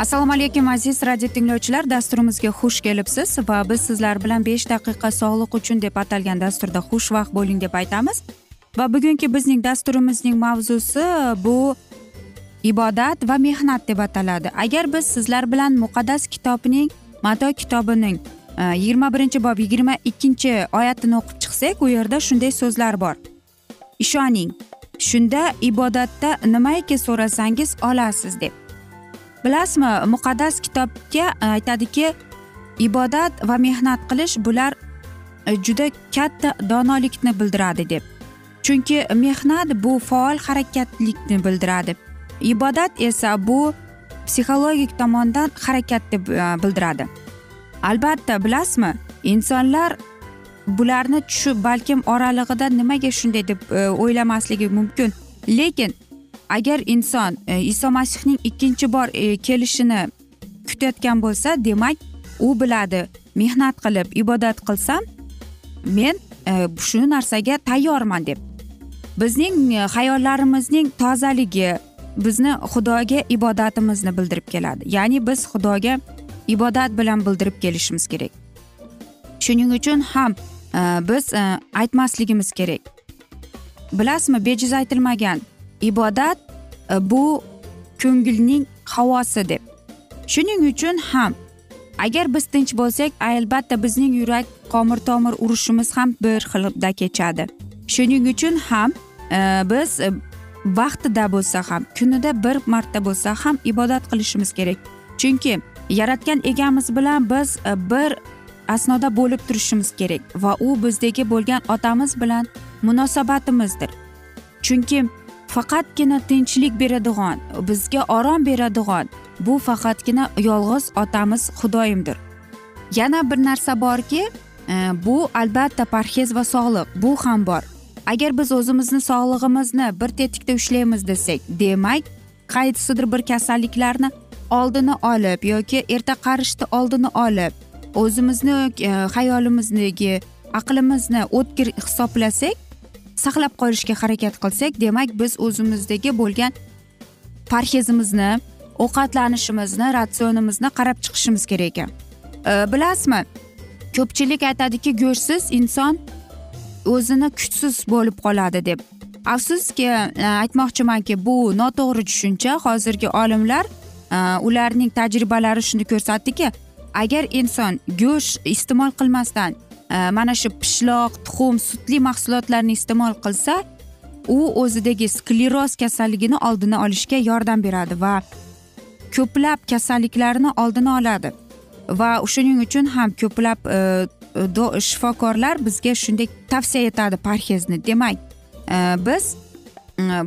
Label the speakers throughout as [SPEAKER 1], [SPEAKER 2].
[SPEAKER 1] assalomu alaykum aziz radio tinglovchilar. Dasturimizga xush kelibsiz va biz sizlar bilan besh daqiqa sog'liq uchun deb atalgan dasturda xushvaqt bo'ling deb aytamiz. Va bugungi bizning dasturimizning mavzusi bu ibodat va mehnat deb ataladi. Agar biz sizlar bilan muqaddas kitobning mato kitobining e, yigirma birinchi bob yigirma ikkinchi oyatini o'qib chiqsak u yerda shunday so'zlar bor. Ishoning shunda ibodatda nimaiki so'rasangiz olasiz deb. Bilasizmi muqaddas kitobga e, aytadiki ibodat va mehnat qilish bular e, juda katta donolikni bildiradi deb. Chunki mehnat bu faol harakatlikni bildiradi. Ibodat esa bu psixologik tomondan harakat deb bildiradi. Albatta bilasizmi insonlar bularni tushib balkim oralig'ida nimaga shunday deb e, o'ylamasligi mumkin. Lekin agar inson e, iso masihning ikkinchi bor e, kelishini kutayotgan bo'lsa demak u biladi mehnat qilib ibodat qilsam men e, shu narsaga tayyorman deb. Bizning hayollarimizning tozaligi bizni xudoga ibodatimizni bildirib keladi. Ya'ni biz xudoga ibodat bilan bildirib kelishimiz kerak. Shuning uchun ham biz aytmasligimiz kerak. Bilasizmi bejiz aytilmagan. Ibodat e, bu ko'ngilning havosi deb. Shuning uchun ham agar biz tinch bo'lsak albatta bizning yurak qomir tomir urishimiz ham bir xilda kechadi. Shuning uchun ham e, biz e, vaqtida bo'lsa ham kunida bir marta bo'lsa ham ibodat qilishimiz kerak. Chunki yaratgan egamiz bilan biz e, bir asnoda bo'lib turishimiz kerak va u bizdagi bo'lgan otamiz bilan munosabatimizdir. Chunki faqatgina tinchlik beradigan bizga orom beradigan bu faqatgina yolg'iz otamiz xudoyimdir. Yana bir narsa borki e, bu albatta parhez va sog'liq bu ham bor. Agar biz o'zimizni sog'lig'imizni bir tetikda ushlaymiz desak demak qaysidir bir kasalliklarni oldini olib yoki erta qarishni oldini olib o'zimizni e, xayolimizdagi aqlimizni o'tkir hisoblasak saqlab qolishga harakat qilsak demak biz o'zimizdagi bo'lgan parhezimizni ovqatlanishimizni ratsionimizni qarab chiqishimiz kerak ekan. E, bilasizmi? Ko'pchilik aytadiki go'shtsiz inson o'zini kuchsiz bo'lib qoladi deb. Afsuski e, aytmoqchimanki bu noto'g'ri tushuncha. Hozirgi olimlar e, ularning tajribalari shuni ko'rsatdiki agar inson go'sht iste'mol qilmasdan Э, mana shu pishloq tuxum sutli mahsulotlarni iste'mol qilsa u o'zidagi skleroz kasalligini oldini olishga yordam beradi va ko'plab kasalliklarni oldini oladi. Va shuning uchun ham ko'plab e, shifokorlar bizga shunday tavsiya etadi parhezni. Demak e, biz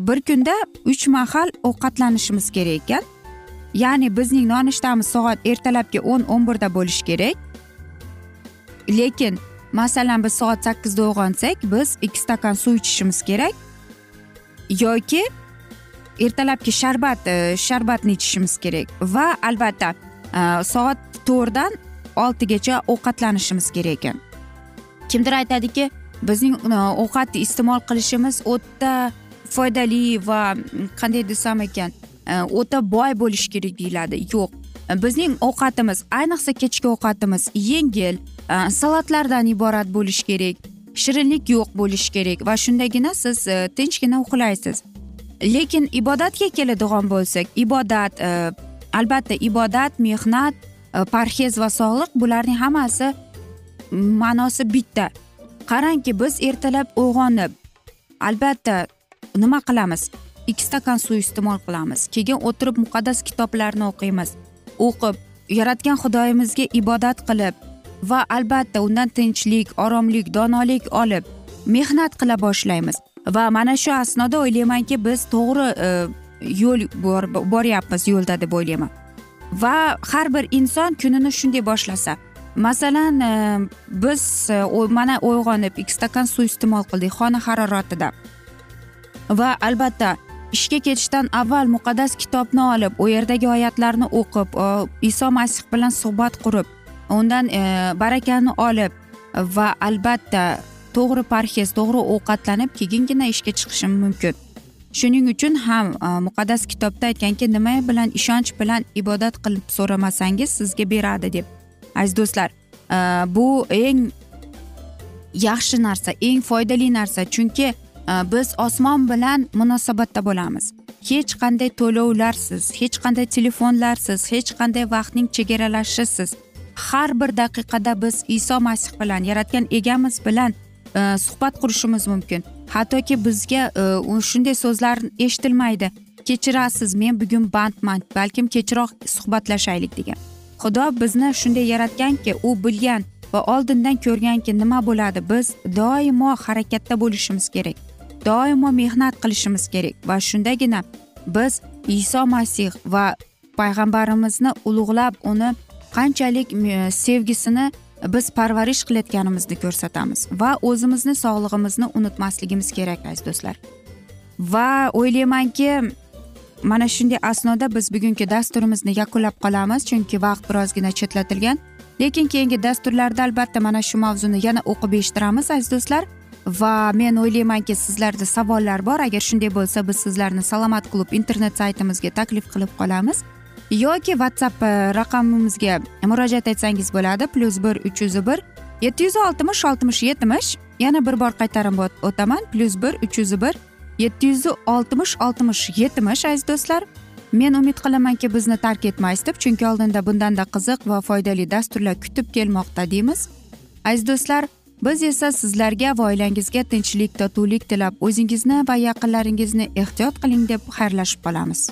[SPEAKER 1] bir kunda uch mahal ovqatlanishimiz kerak ekan. Ya'ni bizning nonushtamiz soat ertalabki o'n o'n birda bo'lishi kerak. Lekin masalan biz soat sakkizda uyg'onsak biz ikki stakan suv ichishimiz kerak. Yoki ertalabki sharbat e, sharbatni ichishimiz kerak. Va albatta e, soat to'rtdan oltigacha ovqatlanishimiz kerak ekan. Kimdir aytadiki bizning ovqatni ovqat iste'mol qilishimiz o'ta foydali va qanday desam ekan o'ta boy bo'lishi kerak deyiladi. Yo'q. Bizning ovqatimiz ayniqsa kechki ovqatimiz yengil salatlardan iborat bo'lishi kerak shirinlik yo'q bo'lishi kerak va shundagina siz tinchgina uxlaysiz lekin ibodatga keladigan bo'lsak ibodat albatta ibodat mehnat parhez va sog'liq bularning hammasi ma'nosi bitta qarangki biz ertalab uyg'onib albatta nima qilamiz ikki stakan suv iste'mol qilamiz keyin o'tirib muqaddas kitoblarni o'qiymiz o'qib yaratgan xudoyimizga ibodat qilib va albatta undan tinchlik oromlik donolik olib mehnat qila boshlaymiz. Va mana shu asnoda o'ylaymanki biz to'g'ri e, yo'l boryapmiz yo'lda deb o'ylayman. Va har bir inson kunini shunday boshlasa masalan e, biz e, mana uyg'onib ikki stakan suv iste'mol qildik xona haroratida va albatta ishga ketishdan avval muqaddas kitobni olib u yerdagi oyatlarni o'qib iso masih bilan suhbat qurib undan e, barakani olib va albatta to'g'ri parhez to'g'ri ovqatlanib keyingina ishga chiqishim mumkin. Shuning uchun ham e, muqaddas kitobda aytganki nima bilan ishonch bilan ibodat qilib so'ramasangiz sizga beradi deb. Aziz do'stlar e, bu eng yaxshi narsa eng foydali narsa. Chunki biz osmon bilan munosabatda bo'lamiz. Hech qanday to'lovlarsiz hech qanday telefonlarsiz hech qanday vaqtning chegaralashisiz. Har bir daqiqada biz iso masih bilan yaratgan egamiz bilan e, suhbat qurishimiz mumkin. Hattoki bizga e, shunday so'zlar eshitilmaydi. Kechirasiz men bugun bandman balkim kechroq suhbatlashaylik degan. Xudo bizni shunday yaratganki u bilgan va oldindan ko'rganki nima bo'ladi biz doimo harakatda bo'lishimiz kerak doimo mehnat qilishimiz kerak va shundagina biz iso masih va payg'ambarimizni ulug'lab uni qanchalik sevgisini biz parvarish qilayotganimizni ko'rsatamiz va o'zimizni sog'lig'imizni unutmasligimiz kerak aziz do'stlar. Va o'ylaymanki mana shunday asnoda biz bugungi dasturimizni yakunlab qolamiz chunki vaqt birozgina chetlatilgan. Lekin keyingi dasturlarda albatta mana shu mavzuni yana o'qib eshittiramiz aziz do'stlar. Va men o'ylaymanki sizlarda savollar bor. Agar shunday bo'lsa biz sizlarni salomat klub internet saytimizga taklif qilib qolamiz. Yoki whatsapp e, raqamimizga murojaat etsangiz bo'ladi. Plyus bir uch yuz bir yetti yuz oltmish oltmish yetmish. Yana bir bor qaytarib o'taman. Plyus bir uch yuz bir yetti yuz oltmish oltmish yetmish aziz do'stlar. Men umid qilamanki bizni tark etmaysiz deb chunki oldinda bundanda qiziq va foydali dasturlar kutib kelmoqda deymiz. Aziz do'stlar biz esa sizlarga va oilangizga tinchlik totuvlik tilab o'zingizni va yaqinlaringizni ehtiyot qiling deb xayrlashib qolamiz.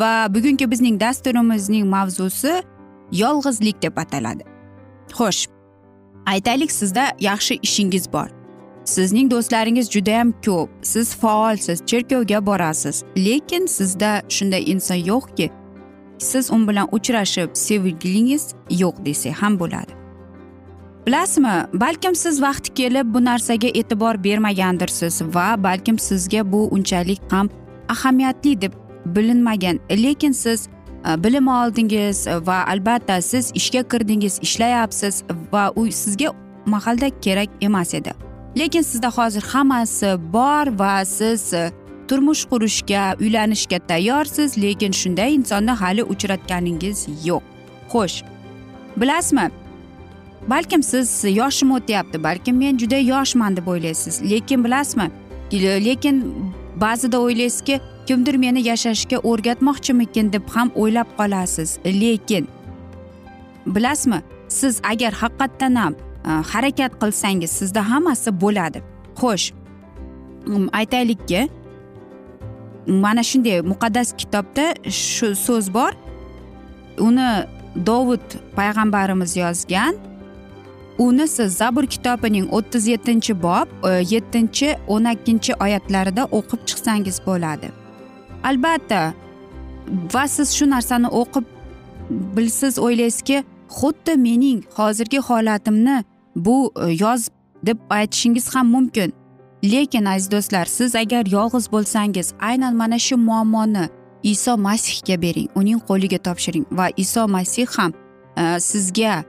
[SPEAKER 1] Va bugungi bizning dasturimizning mavzusi yolg'izlik deb ataladi. Xo'sh aytaylik sizda yaxshi ishingiz bor. Sizning do'stlaringiz judayam ko'p. Siz faolsiz cherkovga borasiz. Lekin sizda shunday inson yo'qki siz u bilan uchrashib sevgilingiz yo'q desak ham bo'ladi. Bilasizmi balkim siz vaqti kelib bu narsaga e'tibor bermagandirsiz va balkim sizga bu unchalik ham ahamiyatli deb bilinmagan. Lekin siz e, bilim oldingiz va albatta siz ishga kirdingiz ishlayapsiz va u sizga mahalda kerak emas edi. Lekin sizda hozir hammasi bor va siz e, turmush qurishga uylanishga tayyorsiz lekin shunday insonni hali uchratganingiz yo'q. Xo'sh bilasizmi? Balkim siz yoshim o'tyapti balkim men juda yoshman deb o'ylaysiz. Lekin bilasizmi? Lekin ba'zida o'ylaysizki kimdir meni yashashga o'rgatmoqchimikin deb ham o'ylab qolasiz. Lekin bilasizmi siz agar haqiqatdan ham e, harakat qilsangiz sizda hammasi bo'ladi. Xo'sh aytaylikki mana shunday muqaddas kitobda shu so'z bor. Uni dovud payg'ambarimiz yozgan. Uni siz zabur kitobining o'ttiz yettinchi bob e, yettinchi o'n ikkinchi oyatlarida o'qib chiqsangiz bo'ladi. Albatta va siz shu narsani o'qib bilsiz o'ylaysizki xuddi mening hozirgi holatimni bu e, yozib deb aytishingiz ham mumkin. Lekin aziz do'stlar siz agar yolg'iz bo'lsangiz aynan mana shu muammoni iso masihga bering uning qo'liga topshiring va iso masih ham e, sizga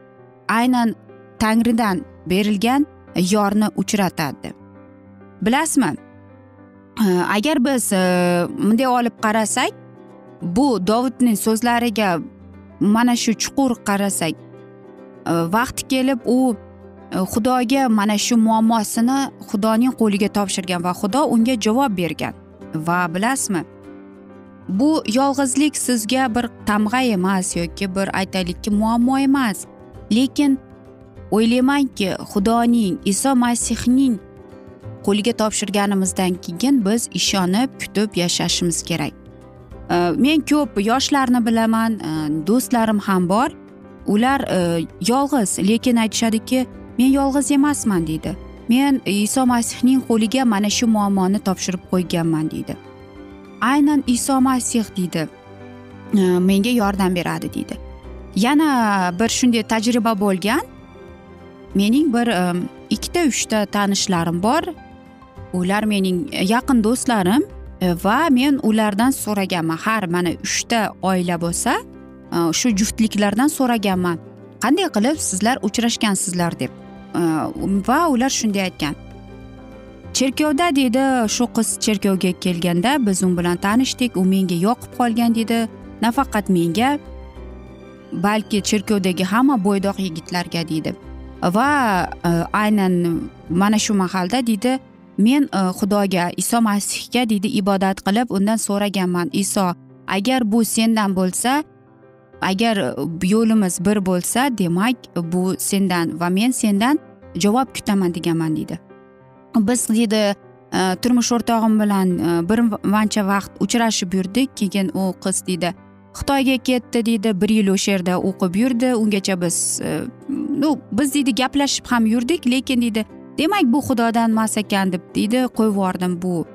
[SPEAKER 1] aynan tangridan berilgan yorni uchratadi. Bilasizmi? Э, agar biz э, bunday olib qarasak bu dovudning so'zlariga mana shu chuqur qarasak e, vaqti kelib u e, xudoga mana shu muammosini xudoning qo'liga topshirgan va xudo unga javob bergan. Va bilasizmi bu yolg'izlik sizga bir tamg'a emas yoki bir aytaylikki muammo emas. Lekin o'ylaymanki xudoning iso masihning qo'liga topshirganimizdan keyin biz ishonib kutib yashashimiz kerak. Men ko'p yoshlarni bilaman e, do'stlarim ham bor. Ular e, yolg'iz lekin aytishadiki men yolg'iz emasman deydi. Men iso masihning qo'liga mana shu muammoni topshirib qo'yganman deydi. Aynan iso masih deydi. E, menga yordam beradi deydi. Yana bir shunday tajriba bo'lgan. Mening bir ikkita uchta tanishlarim bor. Ular mening e, yaqin do'stlarim e, va men ulardan so'raganman har mana uchta oila bo'lsa e, shu juftliklardan so'raganman qanday qilib sizlar uchrashgansizlar deb va ular shunday aytgan. Cherkovda deydi shu qiz cherkovga kelganda biz u bilan tanishdik u menga yoqib qolgan deydi nafaqat menga balki cherkovdagi hamma bo'ydoq yigitlarga deydi va aynan mana shu mahalda deydi men e, xudoga iso masihga deydi ibodat qilib undan so'raganman. Iso agar bu sendan bo'lsa agar e, yo'limiz bir bo'lsa demak bu sendan va men sendan javob kutaman deganman deydi. Biz deydi e, turmush o'rtog'im bilan bir qancha vaqt uchrashib yurdik. Keyin u qiz deydi xitoyga ketdi deydi bir yil o'sha yerda o'qib yurdi. Ungacha biz ну biz deydi gaplashib ham yurdik. Lekin deydi demak bu xudodan emas ekan deb deydi qo'yib yubordim bu.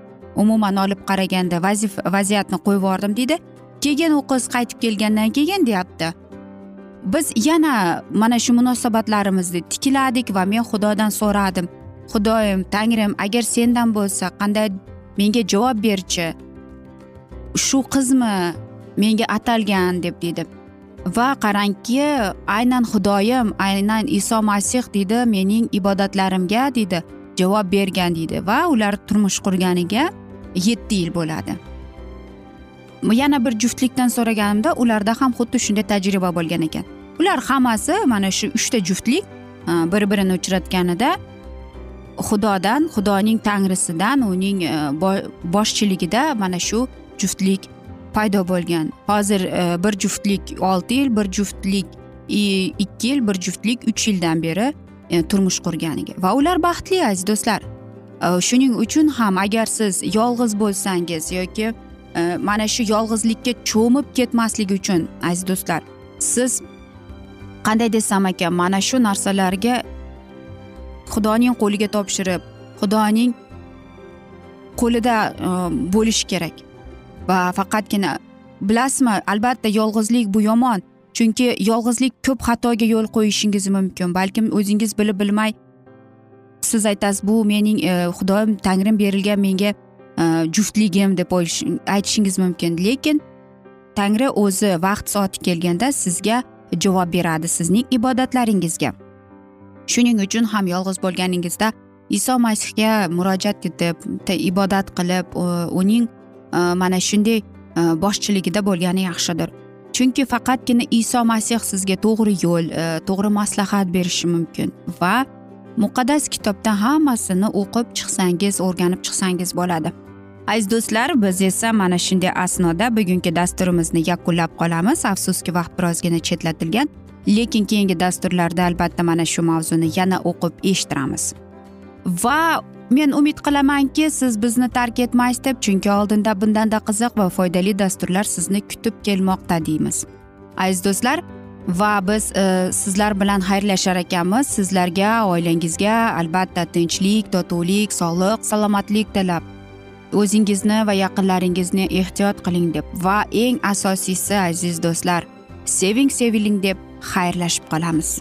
[SPEAKER 1] Umuman olib qaraganda vazif vaziyatni qo'yib yubordim deydi. Keyin u qiz qaytib kelgandan keyin deyapti. Biz yana mana shu munosabatlarimizni tikladik va men xudodan so'radim. Xudoyim tangrim agar sendan bo'lsa qanday menga javob berchi? Shu qizmi menga atalgan deb deydi. Va qarangki aynan xudoyim aynan iso masih deydi mening ibodatlarimga deydi javob bergan deydi. Va ular turmush qurganiga yetti yil bo'ladi. Yana bir juftlikdan so'raganimda ularda ham xuddi shunday tajriba bo'lgan ekan. Ular hammasi mana shu uchta juftlik e, bir birini uchratganida xudodan xudoning tangrisidan uning e, boshchiligida mana shu juftlik paydo bo'lgan. Hozir e, bir juftlik olti yil bir juftlik ikki yil bir juftlik uch yildan beri e, turmush qurganiga. Va ular baxtli aziz do'stlar. E, shuning uchun ham agar siz yolg'iz bo'lsangiz yoki mana shu yolg'izlikka cho'mib ketmaslik uchun aziz do'stlar siz qanday desam ekan mana shu narsalarga xudoning qo'liga topshirib xudoning qo'lida bo'lishi bo'lish kerak. Va faqatgina bilasizmi albatta yolg'izlik bu yomon chunki yolg'izlik ko'p xatoga yo'l qo'yishingiz mumkin. Balkim o'zingiz bilib bilmay siz aytasiz bu mening e, tangrim berilgan menga e, juftligim deb aytishingiz mumkin. Lekin tangri o'zi vaqt soati kelganda sizga javob beradi sizning ibodatlaringizga. Shuning uchun ham yolg'iz bo'lganingizda iso masihga murojaat etib ibodat qilib uning Э, mana shunday э, boshchiligida bo'lgani yaxshidir. Chunki faqatgina iso masih sizga to'g'ri yo'l e, to'g'ri maslahat berishi mumkin va muqaddas kitobdan hammasini o'qib chiqsangiz o'rganib chiqsangiz bo'ladi. Aziz do'stlar biz esa mana shunday asnoda bugungi dasturimizni yakunlab qolamiz. Afsuski vaqt birozgina chetlatilgan lekin keyingi dasturlarda albatta mana shu mavzuni yana o'qib eshittiramiz. Va men umid qilamanki siz bizni tark etmaysiz deb chunki oldinda bundanda qiziq va foydali dasturlar sizni kutib kelmoqda deymiz. Aziz do'stlar va biz e, sizlar bilan xayrlashar ekanmiz. Sizlarga oilangizga albatta tinchlik totuvlik sog'lik salomatlik tilab. O'zingizni va yaqinlaringizni ehtiyot qiling deb va eng asosiysi aziz do'stlar seving seviling deb xayrlashib qolamiz.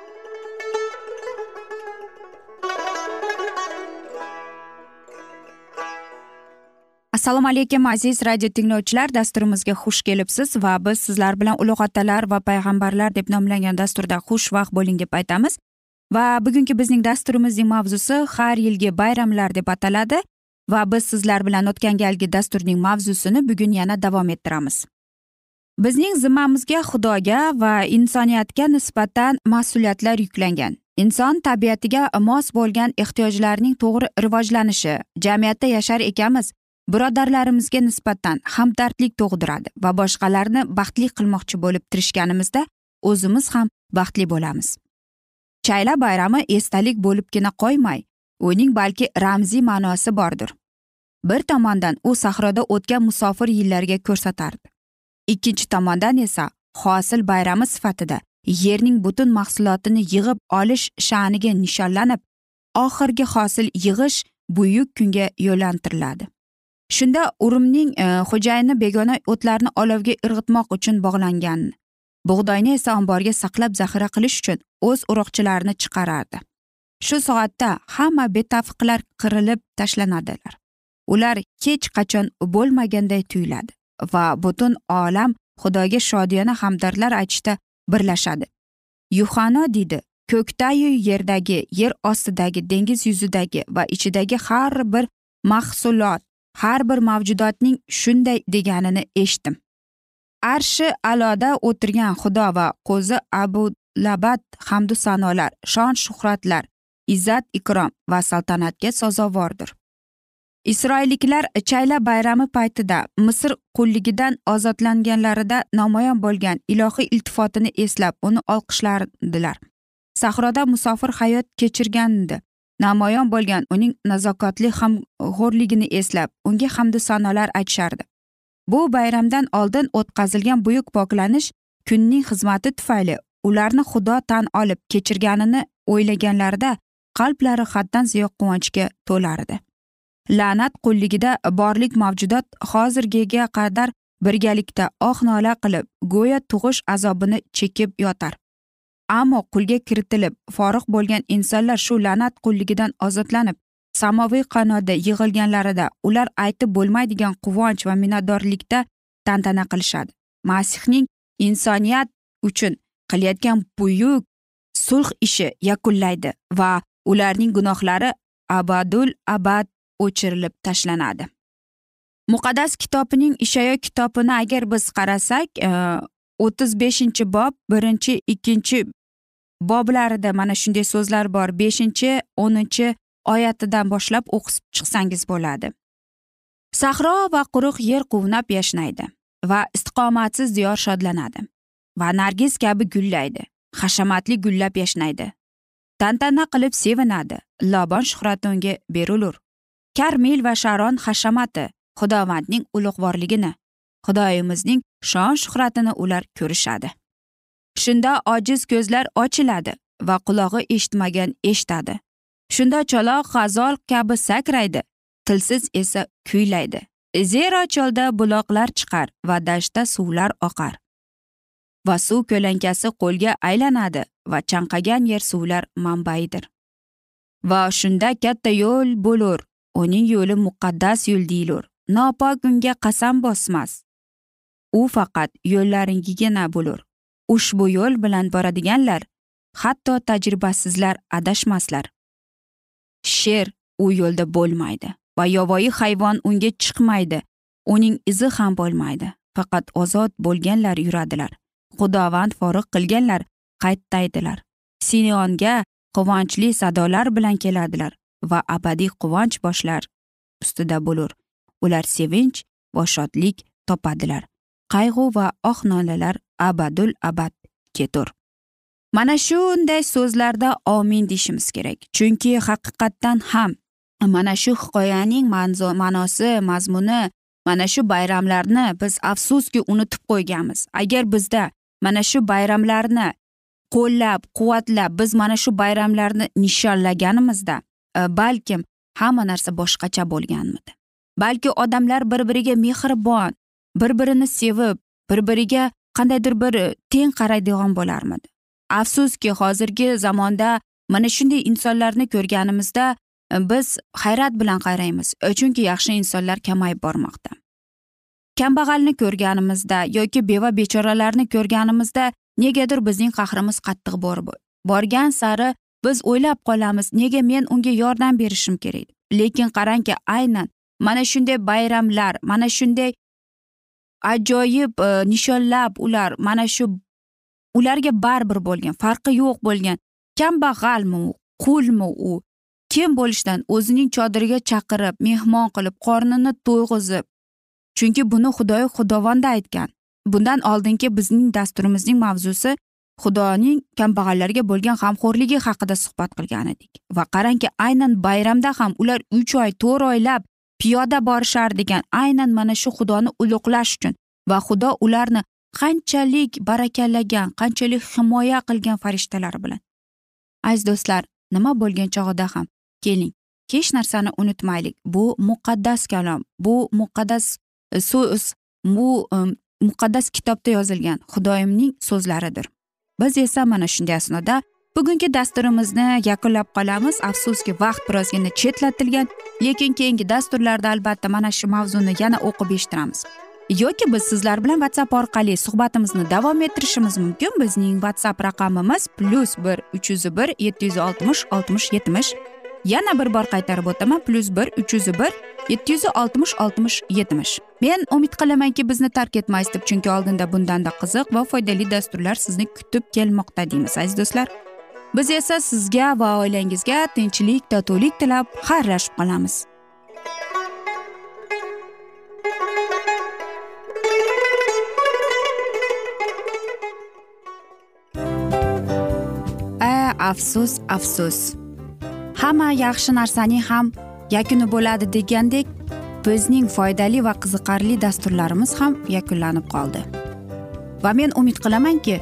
[SPEAKER 1] Assalomu alaykum aziz radio tinglovchilar. Dasturimizga xush kelibsiz va biz sizlar bilan ulug' otalar va payg'ambarlar deb nomlangan dasturda xushvaqt bo'ling deb aytamiz. Va bugungi bizning dasturimizning mavzusi har yilgi bayramlar deb ataladi va biz sizlar bilan o'tgan galgi dasturning mavzusini bugun yana davom ettiramiz. Bizning zimmamizga xudoga va insoniyatga nisbatan mas'uliyatlar yuklangan. Inson tabiatiga mos bo'lgan ehtiyojlarning to'g'ri rivojlanishi jamiyatda yashar ekanmiz. Birodarlarimizga nisbatan hamdardlik tug'diradi va boshqalarni baxtli qilmoqchi bo'lib tirishganimizda o'zimiz ham baxtli bo'lamiz. Chayla bayrami esdalik bo'libgina qo'ymay uning balki ramziy ma'nosi bordir. Bir tomondan u sahroda o'tgan musofir yillarga ko'rsatardi. Ikkinchi tomondan esa hosil bayrami sifatida yerning butun mahsulotini yig'ib olish sha'niga nishonlanib oxirgi hosil yig'ish buyuk kunga yo'llantiriladi shunda urumning e, xo'jayini begona o'tlarni olovga irg'itmoq uchun bog'langan. Bug'doyni esa omborga saqlab zaxira qilish uchun o'z urug'chilarini chiqarardi. Shu soatda hamma betafiqlar qirilib tashlanadilar. Ular hech qachon bo'lmaganday tuyuladi va butun olam xudoga shodiyona hamdardlar aytishda birlashadi. Yuhano deydi ko'kdayu yerdagi yer ostidagi dengiz yuzidagi va ichidagi har bir mahsulot har bir mavjudotning shunday deganini eshitdim. Arshi aloda o'tirgan xudo va qo'zi abu labat hamdu sanolar shon shuhratlar izzat ikrom va saltanatga sazovordir isroilliklar chayla bayrami paytida misr qulligidan ozodlanganlarida namoyon bo'lgan ilohiy iltifotini eslab uni olqishlardilar. Sahroda musofir hayot kechirgandi. Namoyon bo'lgan uning nazokatli hamg'o'rligini eslab unga hamdu sanolar aytishardi. Bu bayramdan oldin o'tkazilgan buyuk poklanish kunning xizmati tufayli ularni xudo tan olib kechirganini o'ylaganlarida qalblari haddan ziyod quvonchga to'lardi. La'nat qulligida borlik mavjudot hozirgiga qadar birgalikda oh nola qilib go'yo tug'ish azobini chekib yotar. Ammo qulga kiritilib forig' bo'lgan insonlar shu la'nat qulligidan ozodlanib samoviy qanotda yig'ilganlarida ular aytib bo'lmaydigan quvonch va minnatdorlikda tantana qilishadi. Masihning insoniyat uchun qilayotgan buyuk sulh ishi yakunlaydi va ularning gunohlari abadul abad o'chirilib tashlanadi. Muqaddas kitobining ishayo kitobini agar biz qarasak e, o'ttiz beshinchi bob birinchi ikkinchi boblarida mana shunday so'zlar bor. Beshinchi o'ninchi oyatidan boshlab o'qib chiqsangiz bo'ladi. Sahro va quruq yer quvnab yashnaydi va istiqomatsiz diyor shodlanadi va nargiz kabi gullaydi hashamatli gullab yashnaydi. Tantana qilib sevinadi lobon shuhrati unga berilur karmil va sharon hashamati xudovandning ulug'vorligini xudoyimizning shon shuhratini ular ko'rishadi. Shunda ojiz ko'zlar ochiladi va qulog'i eshitmagan eshitadi. Shunda cho'loq g'azol kabi sakraydi tilsiz esa kuylaydi. Zero cholda buloqlar chiqar va dashtda suvlar oqar. Va suv ko'lankasi qo'lga aylanadi va chanqagan yer suvlar manbaidir va shunda katta yo'l bo'lur uning yo'li muqaddas yo'l deyilur. Nopok unga qasam bosmas. U faqat yo'llaringigina bo'lur. Ushbu yo'l bilan boradiganlar hatto tajribasizlar adashmaslar. Sher u yo'lda bo'lmaydi va yovvoyi hayvon unga chiqmaydi uning izi ham bo'lmaydi. Faqat ozod bo'lganlar yuradilar xudovand forig' qilganlar qaytdaydilar sinionga quvonchli sadolar bilan keladilar va abadiy quvonch boshlar ustida bo'lur. Ular sevinch va shodlik topadilar. Qayg'u va oh nolalar abadul abad ketur. Mana shunday so'zlarda omin deyishimiz kerak. Chunki haqiqatdan ham mana shu hikoyaning ma'nosi mazmuni mana shu bayramlarni biz afsuski unutib qo'yganmiz. Agar bizda mana shu bayramlarni qo'llab quvvatlab biz mana shu bayramlarni nishonlaganimizda e, balkim hamma narsa boshqacha bo'lganmidi? Balki odamlar bir biriga mehribon bir birini sevib bir biriga qandaydir bir e, teng qaraydigan bo'larmidi? Afsuski hozirgi zamonda mana shunday insonlarni ko'rganimizda e, biz hayrat bilan qaraymiz e, chunki yaxshi insonlar kamayib bormoqda. Kambag'alni ko'rganimizda yoki beva bechoralarni ko'rganimizda negadir bizning qahrimiz qattiq borib borgan sari biz o'ylab qolamiz nega men unga yordam berishim kerak? Lekin qarangki aynan mana shunday bayramlar mana shunday ajoyib e, nishonlab ular mana shu ularga baribir bo'lgan farqi yo'q bo'lgan kambag'almi u qulmi u kim bo'lishidan o'zining chodiriga chaqirib mehmon qilib qornini to'yg'izib. Chunki buni xudoyi xudovonda aytgan. Bundan oldingi bizning dasturimizning mavzusi xudoning kambag'allarga bo'lgan g'amxo'rligi haqida suhbat qilgan edik. Va qarangki aynan bayramda ham ular uch oy to'rt oylab piyoda borishar degan aynan mana shu xudoni ulug'lash uchun va xudo ularni qanchalik barakallagan qanchalik himoya qilgan farishtalar bilan. Aziz do'stlar nima bo'lgan chog'ida ham keling hech narsani unutmaylik. Bu muqaddas kalom bu muqaddas e, so'z bu um, muqaddas kitobda yozilgan xudoyimning so'zlaridir. Biz esa mana shunday asnoda bugungi dasturimizni yakunlab qolamiz. Afsuski vaqt birozgina chetlatilgan lekin keyingi dasturlarda albatta mana shu mavzuni yana o'qib eshittiramiz. Yoki biz sizlar bilan whatsapp orqali suhbatimizni davom ettirishimiz mumkin. Bizning whatsapp raqamimiz plyus bir uch yuz bir yetti yuz oltmish oltmish yetmish. Yana bir bor qaytarib o'taman plyus bir uch yuz bir yetti yuz oltmish oltmish yetmish. Men umid qilamanki bizni tark etmaysiz deb chunki oldinda bundanda qiziq va foydali dasturlar sizni kutib kelmoqda deymiz aziz do'stlar. Biz esa sizga va oilangizga tinchlik totuvlik tilab xayrlashib qolamiz. A afsus afsus. Hamma yaxshi narsaning ham yakuni bo'ladi degandek bizning foydali va qiziqarli dasturlarimiz ham yakunlanib qoldi. Va men umid qilamanki